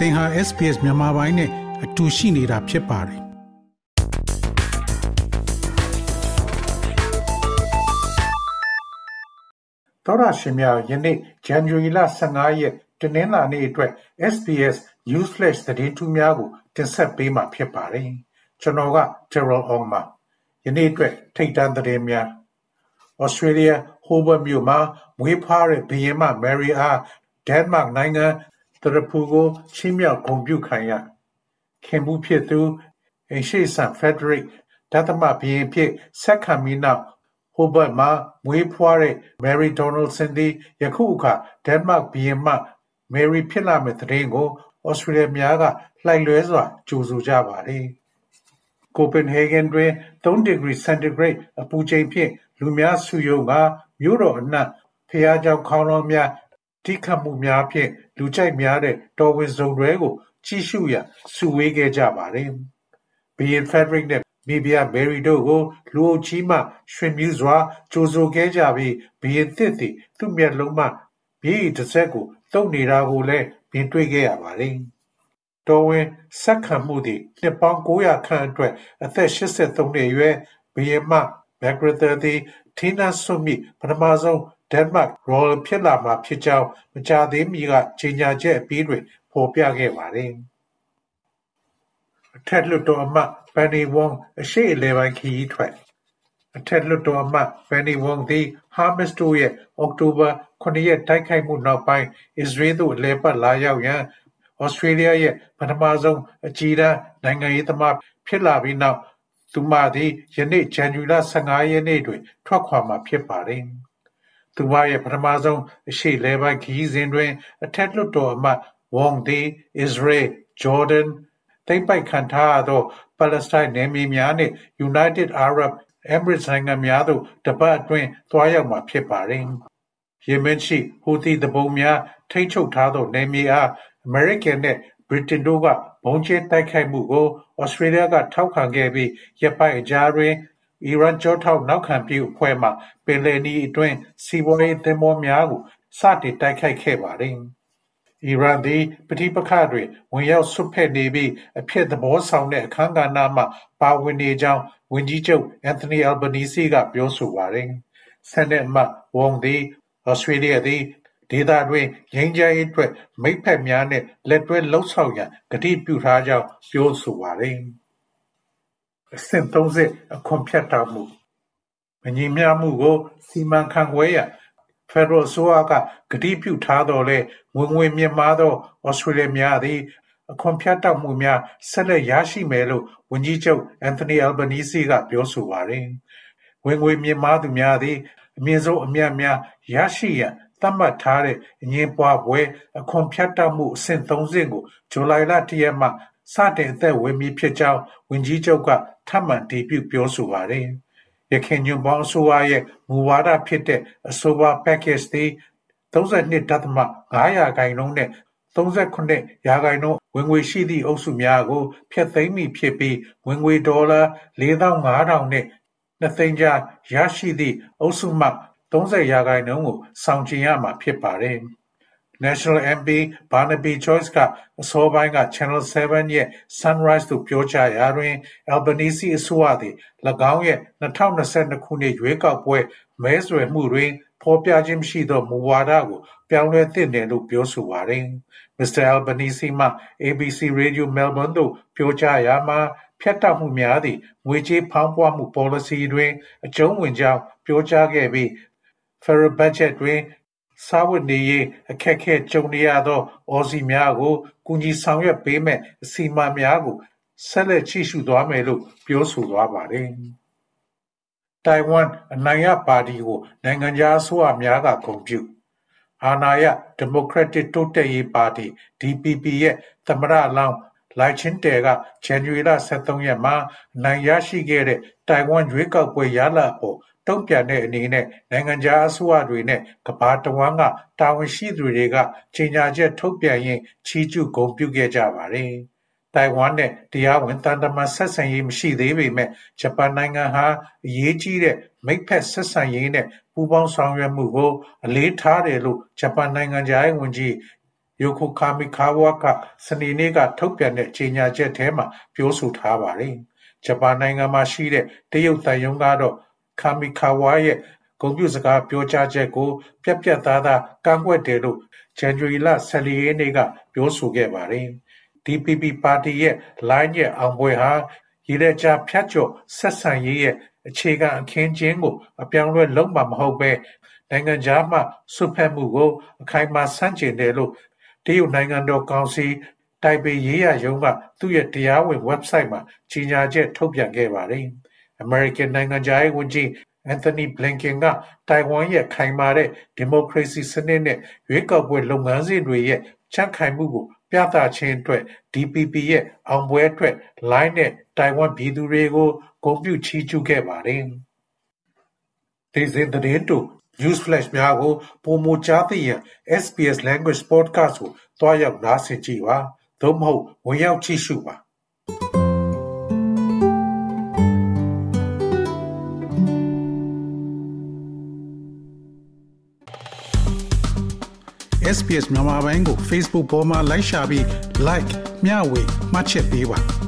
သင်ဟာ SPS မြန်မာပိုင်းနဲ့အတူရှိနေတာဖြစ်ပါတယ်သောရရှင်များယနေ့ဇန်နဝါရီလ15ရက်တနင်္လာနေ့အတွက် SBS News Flash သတင်းထူးများကိုတင်ဆက်ပေးမှာဖြစ်ပါတယ်ကျွန်တော်က Terrell Ong ပါယနေ့အတွက်ထိတ်တန့်သတင်းများဩစတြေးလျဟိုဘတ်မြို့မှာမွေးဖွားတဲ့ဘုရင်မမယ်ရီအားဒန်မတ်နိုင်ငံ သရဖူကို ချီးမြှောက်ဂုဏ်ပြုခံရခင်ဘူးဖြစ်သူအိမ်ရှိဆန်ဖက်ဒရစ်ဒသမဘီရင်ဖြစ်ဆက်ခံပြီးနောက်ဟိုဘတ်မှာမွေးဖွားတဲ့မယ်ရီဒေါ်နယ်ဆန်သည်ယခုအခါဒန်မတ်ဘီရင်မမယ်ရီဖြစ်လာမယ့်တဲ့ကိုဩစတြေးလျများကလှိုက်လွဲစွာကြိုဆိုကြပါတယ်။ကိုပင်ဟေဂန်တွင်3ဒီဂရီစင်တီဂရိတ်အပူချိန်ဖြင့်လူများစုယုံကမြို့တော်အနှံ့ဖျားကြောင်ခေါင်းလောများ တိခတ်မှုများဖြင့် လူကြိုက်များတဲ့ တော်ဝင်စုံတွဲကို ကြည့်ရှုရန်စုဝေးခဲ့ကြပါတယ်။ဘီယင်ဖက်ဒရစ်နဲ့မိဖုရားမယ်ရီတို့ကို လူအုပ်ကြီးမှ ရွှင်မြူးစွာ ကြိုဆိုခဲ့ကြပြီး ဘုရင်သစ်သည် သူ့မျက်လုံးမှ မျက်ရည်တစက်ကို သုတ်နေတာကိုလည်း မြင်တွေ့ခဲ့ရပါတယ်။တော်ဝင်ဆက်ခံမှုသည် နှစ်ပေါင်း900ခန့်အတွက် အသက်83နှစ်အရွယ် ဘုရင်မ မက်ဂရသာသည်ထင်းနန်းစွန့်မိပထမဆုံး ဒန်မတ်ရော်လဖြစ်လာမှာဖြစ်ကြောင်း မကြာသေးမီက ကြေညာချက်အပြီးတွင် ဖော်ပြခဲ့ပါတယ်။အထက်လွှတ်တော်အမတ်ပန်နီဝုန်းအရှိအလဲပိုင်းခရီးထွက်အထက်လွှတ်တော်အမတ်ပန်နီဝုန်းသည်ဟာမစ်တို့ရဲ့အောက်တိုဘာ9ရက်တိုက်ခိုက်မှုနောက်ပိုင်းအစ္စရေးသို့အလဲပတ်လာရောက်ရန်ဩစတြေးလျရဲ့ပထမဆုံးအကြီးတန်းနိုင်ငံရေးသမားဖြစ်လာပြီးနောက်သူမသည်ယနေ့ဇန်နဝါရီလ15ရက်နေ့တွင်ထွက်ခွာမှာဖြစ်ပါတယ်။ သူမရဲ့ ပထမဆုံးအရှေ့အလယ်ပိုင်းခရီးစဉ်တွင် အထက်လွှတ်တော်အမတ် Wong သည် အစ္စရေး၊ဂျော်ဒန်၊သိမ်းပိုက်ခံထားရသော ပါလက်စတိုင်းနယ်မြေများနှင့် United Arab Emirates နိုင်ငံများသို့တစ်ပတ်အတွင်း သွားရောက်မှာဖြစ်ပါသည်။ယီမင်ရှိ ဟူသီသူပုန်များ ထိန်းချုပ်ထားသော နယ်မြေအား အမေရိကန်နှင့် ဗြိတိန်တို့က ဗုံးကြဲတိုက်ခိုက်မှုကို ဩစတြေးလျက ထောက်ခံခဲ့ပြီး ရက်ပိုင်းအကြာတွင် အီရန်ကျောထောက်နောက်ခံပြုအဖွဲ့မှပင်လယ်နီအတွင်းစီးပွားရေးသင်္ဘောများကိုစတင်တိုက်ခိုက်ခဲ့ပါသည်။အီရန်သည်ပဋိပက္ခတွင်ဝင်ရောက်စွက်ဖက်နေပြီးအဖျက်သဘောဆောင်တဲ့အခန်းကဏ္ဍမှပါဝင်နေကြောင်းဝန်ကြီးချုပ်အန်ထိုနီအယ်ဘနီစီကပြောဆိုပါသည်။ဆန်တဲ့အမတ်ဝုံသည်ဩစတြေးလျသည်ဒေသတွင်းငြိမ်းချမ်းရေးအတွက်မိတ်ဖက်များနှင့်လက်တွဲလုပ်ဆောင်ရန်ကတိပြုထားကြောင်းပြောဆိုပါသည်။ အဆင့်သုံးဆင့်အခွန်ဖြတ်တောက်မှုမညီမျှမှုကိုစီမံခန့်ခွဲရန်ဖက်ဒရယ်အစိုးရကကတိပြုထားတော်လဲဝင်ငွေမြင့်မားသောဩစတြေးလျများသည်အခွန်ဖြတ်တောက်မှုများဆက်လက်ရရှိမယ်လို့ဝန်ကြီးချုပ်အန်တိုနီအယ်ဘနီစီကပြောဆိုပါတယ်။ဝင်ငွေမြင့်မားသူများသည်အမြင့်ဆုံးအမြတ်များရရှိရန်သတ်မှတ်ထားတဲ့အငင်းပွားပွဲအခွန်ဖြတ်တောက်မှုအဆင့်၃ဆင့်ကိုဇူလိုင်လ၁ရက်မှ စတင်အသက်ဝင်ပြီဖြစ်ကြောင်းဝန်ကြီးချုပ်ကထပ်မံတည်ပြုပြောဆိုပါတယ်။ရခိုင်ညွန့်ပေါင်းအစိုးရရဲ့မူဝါဒဖြစ်တဲ့အဆိုပါ package သည်32.5ရာခိုင်နှုန်းနဲ့39ရာခိုင်နှုန်းဝင်ငွေရှိသည့်အုပ်စုများကိုဖျက်သိမ်းမိဖြစ်ပြီးဝင်ငွေဒေါ်လာ4500နဲ့နှစ်သိန်းကြားရရှိသည့်အုပ်စုမှ30ရာခိုင်နှုန်းကိုဆောင်ကျဉ်ရမှာဖြစ်ပါတယ်။ National MP Barnaby Joyce ကအစောပိုင်းက Channel 7ရဲ့ Sunrise သို့ပြောကြားရာတွင် Albanese အစိုးရသည်၎င်းရဲ့2022ခုနှစ်ရွေးကောက်ပွဲမဲဆွယ်မှုတွင်ဖော်ပြခြင်းမရှိသောမူဝါဒကိုပြောင်းလဲသင့်တယ်လို့ပြောဆိုပါသည်။ Mr. Albanese မှ ABC Radio Melbourne သို့ပြောကြားရာမှာဖြတ်တောက်မှုများသည့်ငွေကြေးဖောင်းပွမှု policy တွင်အကျုံးဝင်ကြောင်းပြောကြားခဲ့ပြီး Federal Budget တွင် စားဝတ်နေရေးအခက်အခဲကြုံနေရသောအော်စီများကိုကူညီဆောင်ရွက်ပေးမယ့်အစီအမံများကိုဆက်လက်ကြည့်ရှုသွားမယ်လို့ပြောဆိုသွားပါတယ်။တိုင်ဝမ်အနိုင်ရပါတီကိုနိုင်ငံခြားအစိုးရများကဂုဏ်ပြုအာဏာရဒီမိုကရက်တစ်တိုးတက်ရေးပါတီ DPP ရဲ့သမ္မတလောင်း လိုက်ချင်းတဲကဇန်နဝါရီလ23ရက်မှာနိုင်ရရှိခဲ့တဲ့တိုင်ဝမ်ရွေးကောက်ပွဲရလဒ်အပေါ်တုံ့ပြန်တဲ့အနေနဲ့နိုင်ငံခြားအစိုးရတွေနဲ့ကမ္ဘာတဝန်းကတာဝန်ရှိသူတွေကကြေညာချက်ထုတ်ပြန်ရင်းချီးကျူးဂုဏ်ပြုခဲ့ကြပါတယ်။တိုင်ဝမ်နဲ့တရားဝင်သံတမန်ဆက်ဆံရေးမရှိသေးပေမဲ့ဂျပန်နိုင်ငံဟာအရေးကြီးတဲ့မိတ်ဖက်ဆက်ဆံရေးနဲ့ပူးပေါင်းဆောင်ရွက်မှုကိုအလေးထားတယ်လို့ဂျပန်နိုင်ငံခြားရေးဝန်ကြီး ယိုကိုကာမီကာဝါကစနေနေ့ကထုတ်ပြန်တဲ့ကြေညာချက်ထဲမှာပြောဆိုထားပါတယ်။ဂျပန်နိုင်ငံမှာရှိတဲ့တရုတ်သံရုံးကတော့ကာမီကာဝါရဲ့ဂုဏ်ပြုစကားပြောကြားချက်ကိုပြတ်ပြတ်သားသားကန့်ကွက်တယ်လို့ဇန်နဝါရီလ14ရက်နေ့ကပြောဆိုခဲ့ပါတယ်။ DPP ပါတီရဲ့ line ရဲ့အောင်ပွဲဟာရည်ရွယ်ချက်ဖြတ်ကျော်ဆက်ဆံရေးရဲ့အခြေခံအခင်းကျင်းကိုအပြောင်းအလဲလုပ်မှာမဟုတ်ဘဲနိုင်ငံခြားမှစွက်ဖက်မှုကိုအခိုင်အမာဆန့်ကျင်တယ်လို့တ ရုတ်နိုင်ငံတော်ကောင်စီတိုင်ပေရေးရာရုံးကသူ့ရဲ့တရားဝင် website မှာကြေညာချက်ထုတ်ပြန်ခဲ့ပါတယ်။ American နိုင်ငံခြားရေးဝန်ကြီး Anthony Blinken ကတိုင်ဝမ်ရဲ့ခိုင်မာတဲ့ဒီမိုကရေစီစနစ်နဲ့ရွေးကောက်ပွဲလုပ်ငန်းစဉ်တွေရဲ့ကြံ့ခိုင်မှုကိုပြသခြင်းအတွက် DPP ရဲ့အောင်ပွဲအတွက် line နဲ့တိုင်ဝမ်ပြည်သူတွေကိုဂုဏ်ပြုချီးကျူးခဲ့ပါတယ်။ဒေဇင်သတင်းတူ news flash များကိုပုံမကြားသိရန် SBS language podcast ကိုတွားရောက်နားဆင်ကြည့်ပါသို့မဟုတ်ဝင်ရောက်ကြည့်ရှုပါ SPS မြန်မာပိုင်းကို Facebook ပေါ်မှာ like ရှာပြီး like မျှဝေမှတ်ချက်ပေးပါ